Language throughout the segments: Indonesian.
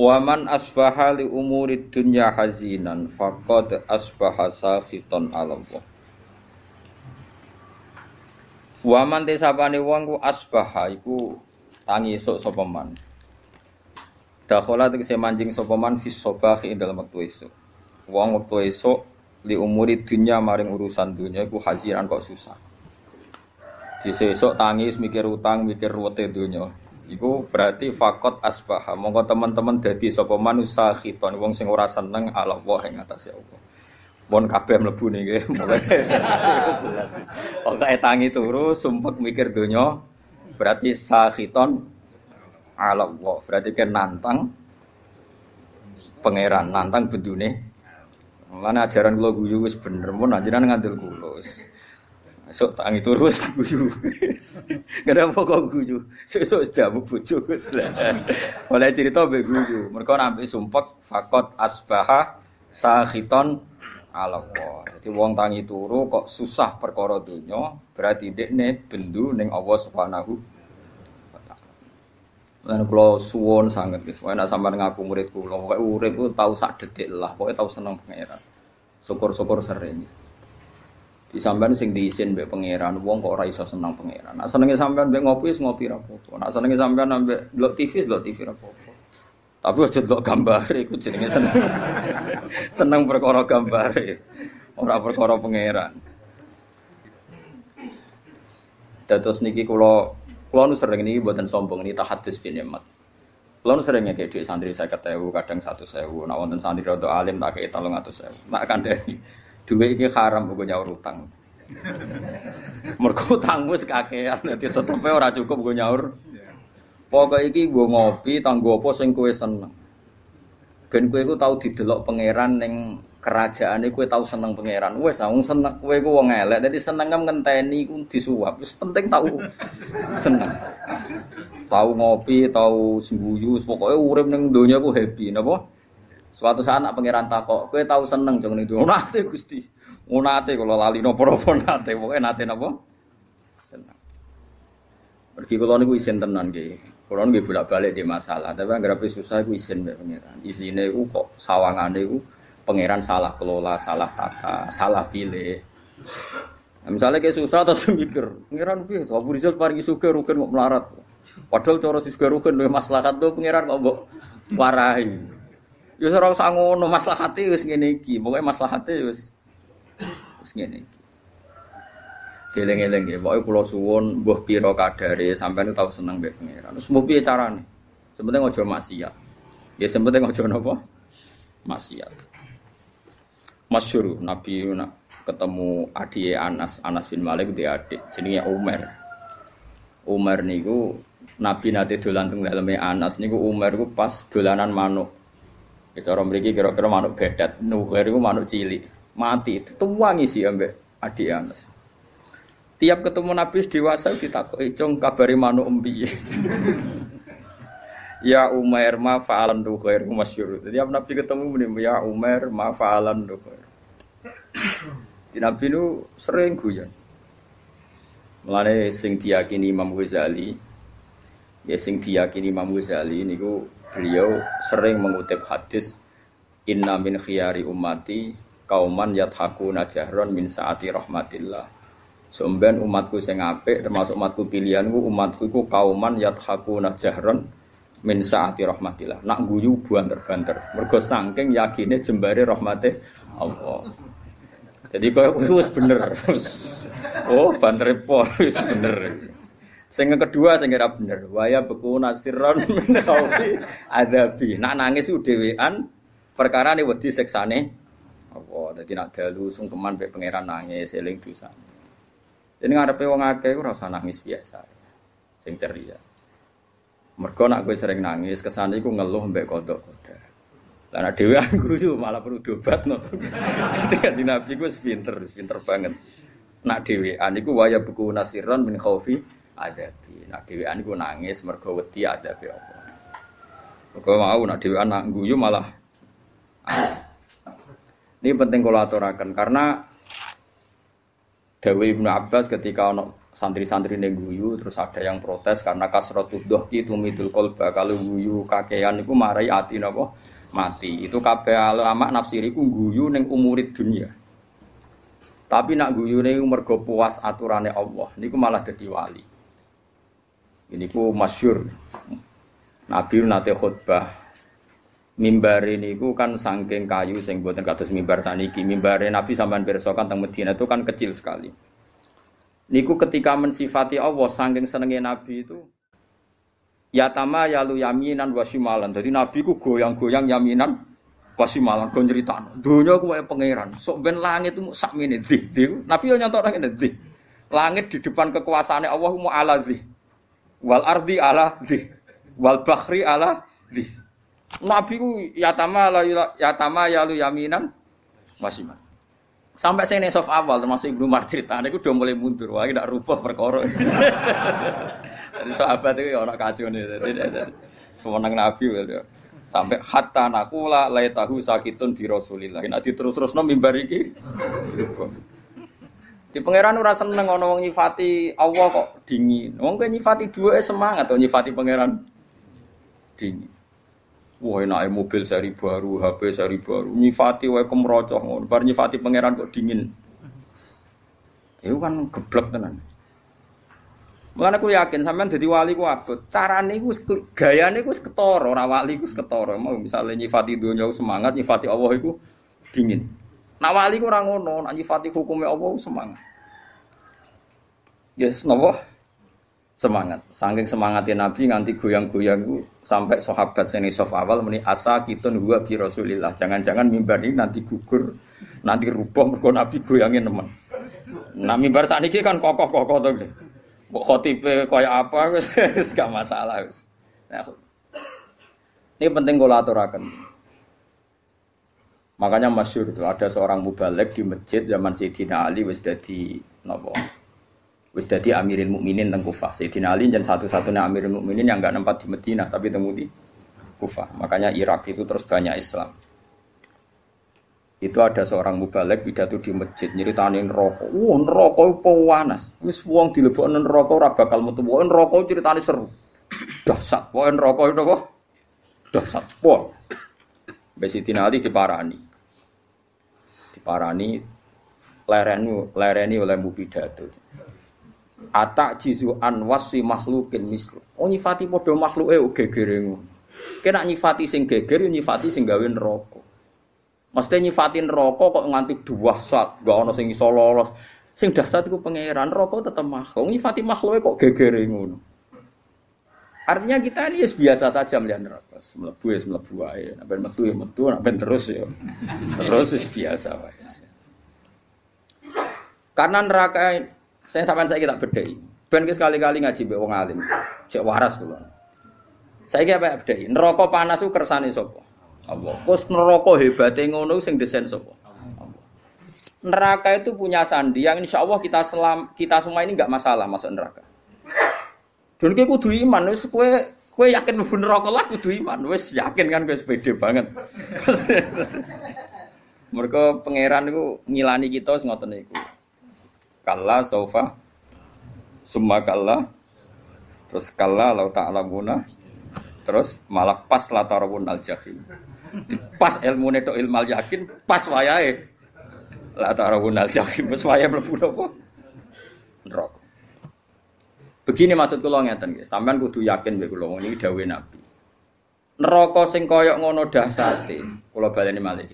Waman asbaha li umuri dunya hazinan faqad asbaha sakhiton Allah. Waman desapane wong ku asbaha iku tangi esuk sapa man. Dakhala tegese manjing sapa man fi sabahi ing dalem wektu esuk. Wong wektu esuk li umuri dunya maring urusan dunya iku hazinan kok susah. Di sesuk tangi mikir utang, mikir ruwete dunya. Iku berarti fakot asbaha. Monggo teman-teman dadi sapa manusa khiton wong sing ora seneng ala Allah ing atase Allah. Pun kabeh mlebu niki. Pokoke tangi turu sumpek mikir donya berarti sakhiton ala Allah. Berarti kan nantang pangeran, nantang bendune. Mulane ajaran kula guyu wis bener mun anjenan ngandel kula. Sok tangi turu wis guyu. Kenapa kok guyu? Sesuk wis damu bojo wis. Oleh cerita mbek guyu. Mergo nampik sumpek fakot asbaha sakhiton ala Allah. Jadi wong tangi turu kok susah perkara donya, berarti dekne bendu ning Allah Subhanahu. Lan kula suwon sanget guys. Wae nek sampean ngaku murid kula, pokoke urip ku tau sak detik lah, pokoke tau seneng pangeran. Syukur-syukur sering. Di sampean sing diisin mbek pangeran, wong kok ora iso seneng pangeran. Nek senenge sampean mbek ngopi wis ngopi ra apa-apa. Nek senenge sampean mbek delok TV, delok TV ra apa-apa. Tapi aja delok gambar iku jenenge seneng. seneng perkara gambar. Ora perkara pangeran. Dados niki kula kula nu sering niki mboten sombong niki tahadus bin nikmat. Kula nu sering ngekek dhuwit santri 50.000, kadang 100.000. Nek wonten santri rada alim tak kei 300.000. Nek kandhani dhuwit iki haram kok nyaur utang. Mergo utangmu sekakean dadi tetepe ora cukup kok nyaur. Pokoke iki nggo ngopi tanggo apa sing kowe seneng. Ben kowe iku tau didelok pangeran ning kerajaane kowe tau seneng pangeran. Wes wong seneng kowe iku wong elek dadi seneng ngenteni iku disuap. Wis penting tau seneng. Tau ngopi, tau sembuyu, pokoke urip ning donya ku happy napa? Suatu saat nak pangeran takok, kowe tau seneng ning donya. Nate Gusti. Nate kula lali napa-napa nate, pokoke nate napa? Seneng. Pergi kula niku isin tenan nggih. Kula nggih bolak-balik di masalah, tapi anggere susah iku isin pangeran. Isine iku kok sawangane iku pangeran salah kelola, salah tata, salah pilih. Nah, misalnya kayak susah terus mikir, pangeran piye to Abu Rizal paringi sugih rugen kok melarat. Padahal cara sugih rugen maslahat tuh pangeran kok mbok warahi. Ya ora usah ngono, maslahate wis ngene iki. Pokoke maslahate wis wis ngene iki. Geleng-geleng nggih, pokoke kula suwun mbuh pira kadare sampeyan tau seneng mbek pangeran. Terus mbuh piye carane? Sepenting aja maksiat. Ya sepenting aja napa? Maksiat. Masyhur Nabi nak ketemu adik Anas, Anas bin Malik di adik jenenge Umar. Umar niku Nabi nate dolan teng daleme Anas niku Umar niku pas dolanan manuk. Itu orang mriki kira-kira manuk bedat, nuher iku manuk cilik. Mati itu tuwangi sih ambek adik Anas. Tiap ketemu Nabi dewasa ditakoki, "Cung kabari manuk empi?" ya Umar ma fa'alan masyhur. Jadi Nabi ketemu muni ya Umar ma fa'alan duhair. Di Nabi nu sering guyon. Mulane sing diyakini Imam Ghazali, ya sing diyakini Imam Ghazali niku beliau sering mengutip hadis Inna min khiyari ummati kauman yathakuna jahron min saati rahmatillah. Somben umatku sing apik termasuk umatku pilihanku umatku iku kauman yathakuna jahron min saati rahmatillah. Nak guyu banter-banter. Mergo saking yakine jembare rahmate Allah. Jadi kau wis bener. Oh, banter pol bener. Sing kedua sing ora bener, waya beku nasiron khaufi adabi. Nak nangis ku dhewean perkara ne wedi seksane apa dadi nak dalu sungkeman mek pangeran nangis eling dosa. Jadi ngarepe wong akeh ora usah nangis biasa. Sing ceria. Mergo nak kowe sering nangis, kesane iku ngeluh mbek kodok-kodok. Lah nek dhewe guyu malah perlu dobat no. Dadi kanjeng Nabi ku pinter, pinter banget. Nak dhewean iku waya buku nasiron min khaufi adabi. Nak dhewean iku nangis mergo wedi adabi Allah. Mergo mau nak dhewean nak guyu malah Ini penting kalau aturakan karena Dawi Ibnu Abbas ketika ono santri-santri guyu terus ada yang protes karena kasrotu dohki tumidul kolba kalau guyu kakean itu marai ati napa mati itu kabeh ulama nafsiri ku guyu ning umurid dunia tapi nak guyu ning mergo puas aturane Allah niku malah dadi wali ini ku masyur Nabi nate khutbah mimbar ini ku kan sangking kayu sing buatan kados mimbar saniki mimbar Nabi sampean pirsa kan teng Madinah itu kan kecil sekali Niku ketika mensifati Allah saking senenge Nabi itu ya ya lu yaminan wasimalan. Jadi Nabi ku goyang-goyang yaminan wasimalan go nyritano. Donya ku pangeran. Sok ben langit itu sak di. Nabi yo nyantok ngene Langit di depan kekuasaannya Allah mu ala di. Wal ardi ala di. Wal bahri ala di. Nabi ku ya tama ya tama ya lu yaminan wasimalan. Sampai saya nesof awal termasuk Ibnu Umar cerita, itu udah mulai mundur. Wah, tidak rubah perkara. Jadi sahabat itu ya orang kacau nih. Semenang Nabi ya. Sampai hatta nakula lay tahu sakitun di Rasulillah. Nanti terus-terus nom mimbar iki. Di pangeran ora seneng ana wong nyifati Allah kok dingin. Wong kowe nyifati dua semangat atau nyifati pangeran dingin. Wah enak mobil seri baru, HP seri baru, nyifati wae kemrocoh ngono. Bar nyifati pangeran kok dingin. Itu kan geblek tenan. Mulane aku yakin sampean dadi wali ku abot. Carane iku gayane iku ketara, ora wali iku ketara. Mau misale nyifati donya semangat, nyifati Allah iku dingin. Nak wali ku ora ngono, nak nyifati hukume Allah semangat. Yes, nopo? semangat. Saking semangatnya Nabi nganti goyang-goyang sampai sahabat seni sof awal meni asa kita huwa bi Rasulillah. Jangan-jangan mimbar ini nanti gugur, nanti rubah mergo Nabi goyangin teman. Nah mimbar saat ini kan kokoh-kokoh tuh. Mbok khotibe kaya apa wis gak masalah wis. Nah, ini penting kalau aturakan. Makanya masyur itu ada seorang mubalek di masjid zaman Sayyidina Ali wis dadi napa? wis dadi Amirul Mukminin teng Kufah. Sayyidina Ali dan satu-satunya Amirul Mukminin yang enggak nempat di Madinah tapi temu di Kufah. Makanya Irak itu terus banyak Islam. Itu ada seorang mubalek pidato di masjid nyeritanin rokok. Wah, neraka panas. Wis wong dilebokno neraka ora bakal metu. Wah, neraka ceritane seru. Dahsyat. Wah, neraka itu kok dahsyat. Wah. Sayyidina Ali diparani. Diparani lereni lereni oleh mu pidato. Atak jizu an wasi makhlukin mislu. Oh nyifati podo makhluk eh gegere ngono. Kena nyifati sing geger nyifati sing gawe neraka. Mesti nyifatin neraka kok nganti dua saat, gak ono sing iso lolos. Sing dahsyat iku pangeran neraka tetep makhluk. Nyifati makhluk kok gegere ngono. Artinya kita ini biasa saja melihat neraka. Melebu ya melebu aja. Sampai metu ya metu, sampai terus ya. Terus biasa wae. Karena neraka saya sampai saya kita bedai. Ben sekali-kali ngaji mbek wong alim. Cek waras kula. Saya kira apa bedai. Neraka panas ku kersane sapa? Allah. Kus neraka hebate ngono sing desain sapa? Neraka itu punya sandi yang insya Allah kita selam kita semua ini nggak masalah masuk neraka. Dan kowe kudu iman wis kowe kowe yakin mlebu neraka lah kudu iman. Wis yakin kan kowe pede banget. Mereka pangeran itu ngilani kita ngoten niku. Kalla sofa summa kalla terus kalla lau ta'lamuna terus malah pas latarabun al jahim. Pas ilmu neto ilmal yakin pas wayahe. Latarabun al jahim pas wayahe mlebu napa begini maksud kula ngeten nggih. Sampean kudu yakin mek kula ini dawuh nabi. Neraka sing koyok ngono dahsate kula baleni malih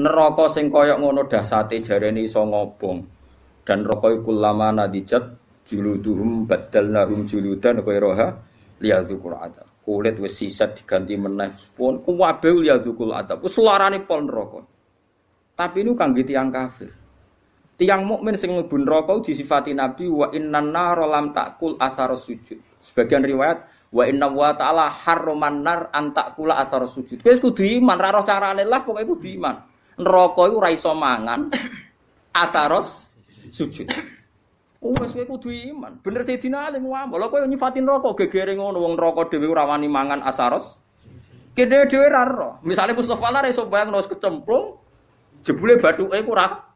neraka sing koyok ngono dahsate jarene iso ngobong. Dan rokoi kulama nadijat juluduhum badalnahum juludan ghairaha liyadzukul adab kulit wis sisat diganti meneh. Pun kuwabe liyadzukul adab wis larane pol neraka. Tapi ini kangge tiyang kafir tiang mukmin sing mlebu neraka disifati nabi wa innan nar lam takul asar sujud sebagian riwayat wa inna wa ta'ala harroman nar antakula asar sujud wis kudu iman ra roh carane lah pokoke kudu iman neraka iku ora iso mangan asaros sujud. Oh, wis kowe kudu iman. Bener Sayyidina Ali ngomong, lha kowe nyifatin rokok gegere ngono wong rokok dhewe ora wani mangan asaros. Kene dhewe ra ro. Misale Mustofa lah iso bayang nus kecemplung jebule bathuke ku ora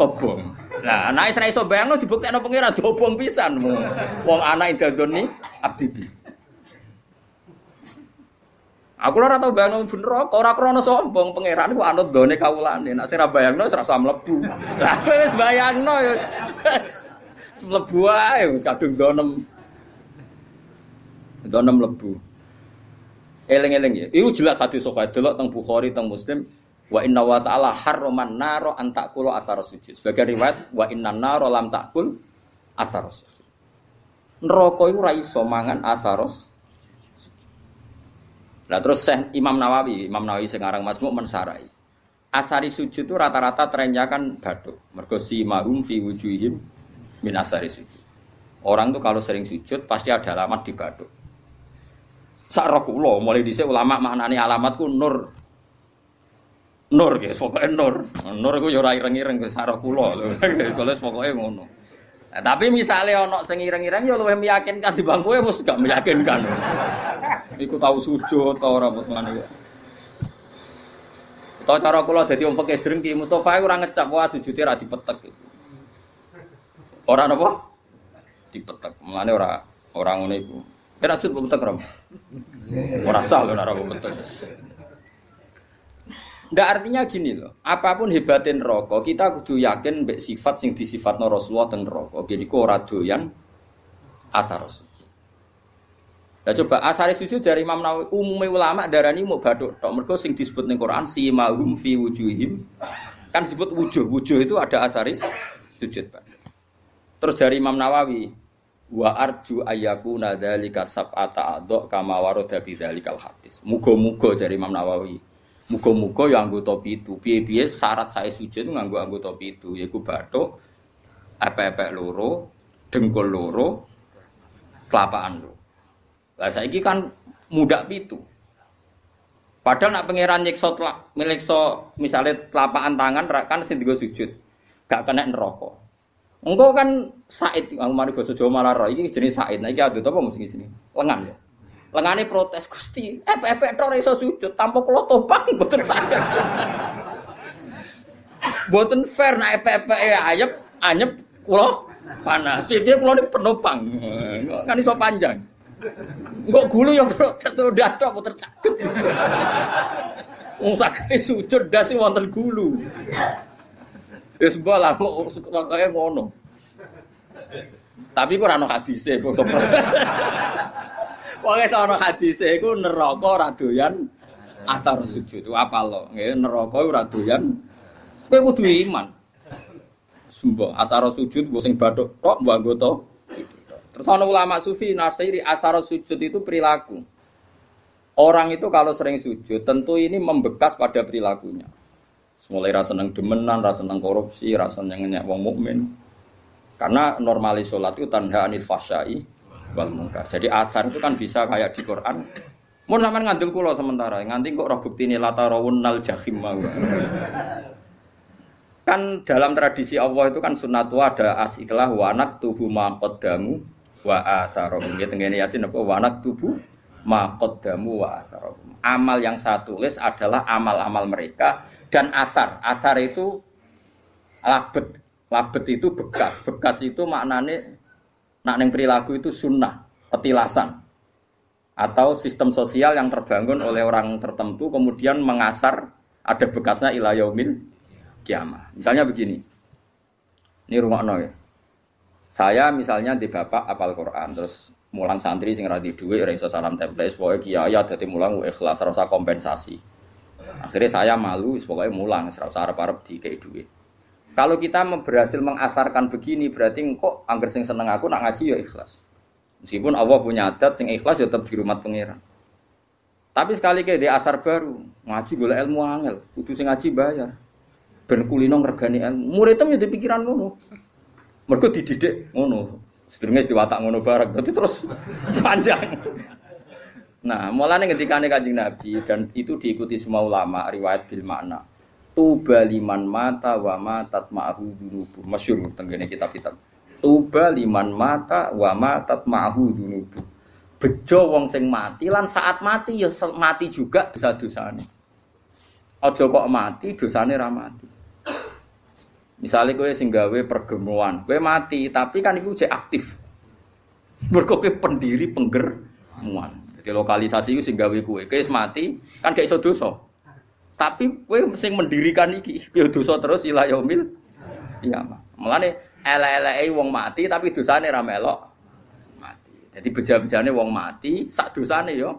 kebong. Lah anak Israel iso bayangno dibuktekno pangeran dobong pisan. Wong anak indadoni abdi bi. Aku ora tau bayangno bener kok ora krana sombong pangeran ku anut done kawulane. Nek sira bayangno wis rasa mlebu. Lah kowe wis bayangno ya wis mlebu ae kadung donem. Donem mlebu. Eling-eling ya. Iku jelas hadis sahih delok teng Bukhari teng Muslim wa inna wa ta'ala harraman naro an ta'kulu athar sujud. Sebagai riwayat wa inna naro lam ta'kul athar sujud. Neraka iku ra iso mangan athar Nah terus Syekh Imam Nawawi, Imam Nawawi sekarang Masmuk mensarai. Asari sujud itu rata-rata trennya kan batuk. Mergo si mahum fi wujuhim min asari sujud. Orang tuh kalau sering sujud pasti ada alamat di batuk. Sarokulo mulai dhisik ulama maknani alamatku nur. Nur guys, pokoknya nur. Nur itu ya ora ireng-ireng ke sarokulo. Kalau pokoknya ngono. Nah, tapi misalnya ono sing ireng-ireng ya luwih meyakinkan di bangku ya mesti gak meyakinkan. Iku tahu sujud ta ora ngene. Tau cara kula dadi wong fakih drengki Mustofa ora ngecap wah sujude ra dipetek. Ora napa? Dipetek. Mulane ora ora ngono iku. Kira sujud petek ora. Ora sah ora petek. Nggak artinya gini loh, apa pun hebatin rokok, kita kudu yakin mbek sifat sing no Rasulullah dan rokok. Jadi kok ora doyan atar Nah coba asari sujud dari Imam Nawawi umumnya ulama darani mau baduk tok mergo sing disebut ning Quran si mahum fi wujuhim kan disebut wujuh wujuh itu ada asaris sujud Pak. Terus dari Imam Nawawi wa arju ayyaku nadzalika sab'ata adok kama warada bi dzalikal hadis. Muga-muga dari Imam Nawawi Muga-muga ya anggota pitu. Piye-piye syarat saya sujud nganggo anggota pitu yaiku bathuk, epek-epek loro, dengkul loro, kelapaan loro. Lah saiki kan mudak pitu. Padahal nak pangeran nyiksa milik so misalnya telapaan tangan kan sing sujud. Gak kena neraka. Engko kan Said, aku mari Jawa malah roh iki jenis Said. Nah iki adut apa mesti sini? Lengan ya. Lengane protes Gusti, epek-epek tok iso sujud tanpa kula topang mboten saged. Mboten fair nek epek-epek ayep anyep kula panas. Piye kula niku penopang. Kan iso panjang. Enggak gulu ya protes udah tok mboten saged. Wong saged sujud dasi wonten gulu. Wis bola kok ngono. Tapi kok ora ono hadise Pokoke sono hadise iku neraka ora doyan atar sujud. Apa lo? Nggih neraka ora doyan. Kowe kudu iman. Sumbo asar sujud mbok sing bathuk tok mbok anggota. Terus ana ulama sufi nafsiri asar sujud itu perilaku. Orang itu kalau sering sujud tentu ini membekas pada perilakunya. Mulai rasa seneng demenan, rasa seneng korupsi, rasa seneng ngeyak wong mukmin. Karena normalis sholat itu tanha anil fasyai wal mungkar. Jadi asar itu kan bisa kayak di Quran. Mau sampean ngandel kula sementara, nganti kok roh bukti ini latarawun nal jahim Kan dalam tradisi Allah itu kan sunat ada asiklah wanak tubuh damu wa asarohum. Ya tengene Yasin apa wanak tubuh damu wa asarohum. Amal yang saya tulis adalah amal-amal mereka dan asar. Asar itu labet. Labet itu bekas. Bekas itu maknanya nak neng perilaku itu sunnah, petilasan atau sistem sosial yang terbangun oleh orang tertentu kemudian mengasar ada bekasnya ila yaumil kiamah. Misalnya begini. Ini rumah ya. Saya misalnya di bapak apal Quran terus mulang santri sing radi duwe ora iso salam template pokoke kiai dadi mulang ikhlas rasa kompensasi. Akhirnya saya malu pokoknya mulang ora usah arep-arep dikei duit. Kalau kita berhasil mengasarkan begini berarti kok angger sing seneng aku nak ngaji ya ikhlas. Meskipun Allah punya adat sing ikhlas ya tetap di rumah pangeran. Tapi sekali kayak di asar baru ngaji gula ilmu angel, kudu sing ngaji bayar. Ben kulino ngergani ilmu. Muridnya ya pikiran ngono. Mergo dididik ngono. Sedurunge diwatak ngono bareng. Berarti terus panjang. Nah, mulane ketika Kanjeng Nabi dan itu diikuti semua ulama riwayat bil makna tuba liman mata wa matat ma'ahu dunubu masyur tenggene kitab-kitab tuba liman mata wa matat ma'ahu dunubu bejo wong sing mati lan saat mati ya mati juga dosa dosane aja kok mati dosane ra mati Misalnya kowe sing gawe pergemuan, kowe mati, tapi kan iku cek aktif. Mergo kowe pendiri penggermuan. Jadi lokalisasi itu sing gawe kowe, kowe mati, kan gak iso dosa. Tapi kowe sing mendirikan iki, dosa terus ila yaumil iya mah. Mulane ele-eleke wong mati tapi dosane ra melok mati. Jadi beja-bejane wong mati, sak dosane yo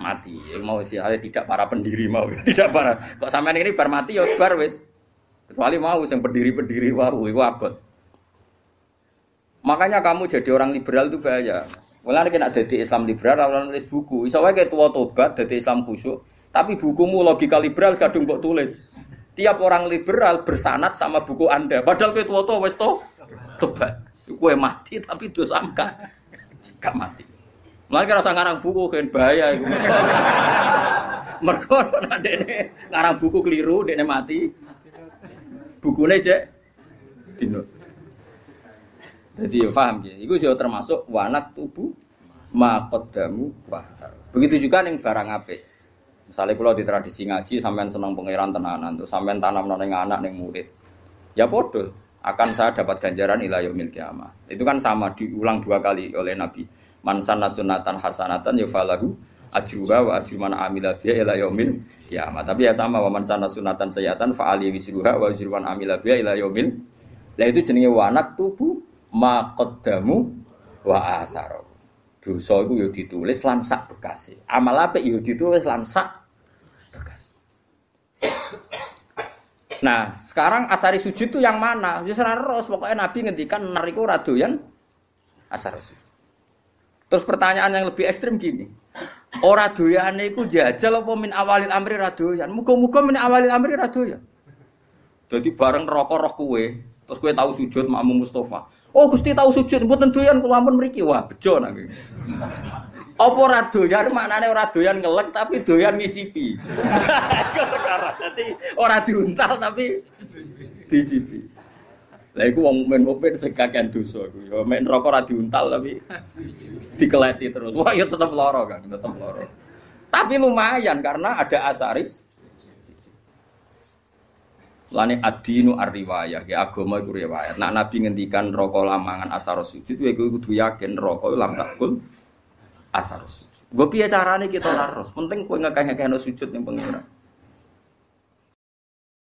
mati. Mau sih tidak para pendiri mau, tidak para. Kok sampean ini bar mati yo bar wis. Kecuali mau yang berdiri-berdiri waru itu abot. Makanya kamu jadi orang liberal itu bahaya. Mulai kena jadi Islam liberal, orang nulis buku. Bisa kayak tua tobat, jadi Islam khusyuk. Tapi bukumu logika liberal kadung kok tulis. Tiap orang liberal bersanat sama buku anda. Padahal kayak tua tua wes to tobat. Kue mati tapi dosa angka. Gak mati. Mulai kira ngarang buku kan bahaya. Mereka ada ngarang buku keliru, dia mati bukune cek dino. Jadi ya paham ya. Iku juga termasuk wanat tubuh makodamu wahar. Begitu juga nih barang apik. Misalnya kalau di tradisi ngaji sampean senang pangeran tenanan tuh sampean tanam neng anak neng murid. Ya bodoh akan saya dapat ganjaran ila yaumil kiamah. Itu kan sama diulang dua kali oleh Nabi. Man sanna sunatan hasanatan ya falahu ajruha wa ajru man amila biha ila. Tapi ya sama wa man sana sunatan sayyatan fa ali wisruha wa ajru man ila itu jenenge wanak tubuh ma qaddamu wa atharo. Dosa iku yo ditulis lan sak bekase. Amal apik yo ditulis lan sak bekase. Nah, sekarang asari sujud itu yang mana? Ya ros, pokoknya Nabi ngendikan nariku radoyan asari sujud. Terus pertanyaan yang lebih ekstrim gini. Ora doyane iku jajal apa min awalil amri ra doyan. Muga-muga min awalil amri ra doyan. Dadi bareng rokok roh kue, terus kue tahu sujud makmum Mustafa. Oh Gusti tahu sujud, mboten doyan kula ampun mriki. Wah, bejo nak Apa ora doyan maknane ora doyan ngelek tapi doyan ngicipi. Dadi ora diuntal tapi dicipi. Lah iku wong mukmin mukmin sing kakean dosa iku. Ya mek neraka ora diuntal tapi dikeleti terus. Wah ya tetep lara kan, tetep lara. Tapi lumayan karena ada asaris. Lani adinu ar-riwayah, ya agama itu riwayat. Nak Nabi ngendikan rokok lamangan asar sujud, ya gue kudu yakin rokok lam takul asar sujud. Gue piye carane kita laros? Penting kowe ngekeh-ngekeh sujud yang pengira.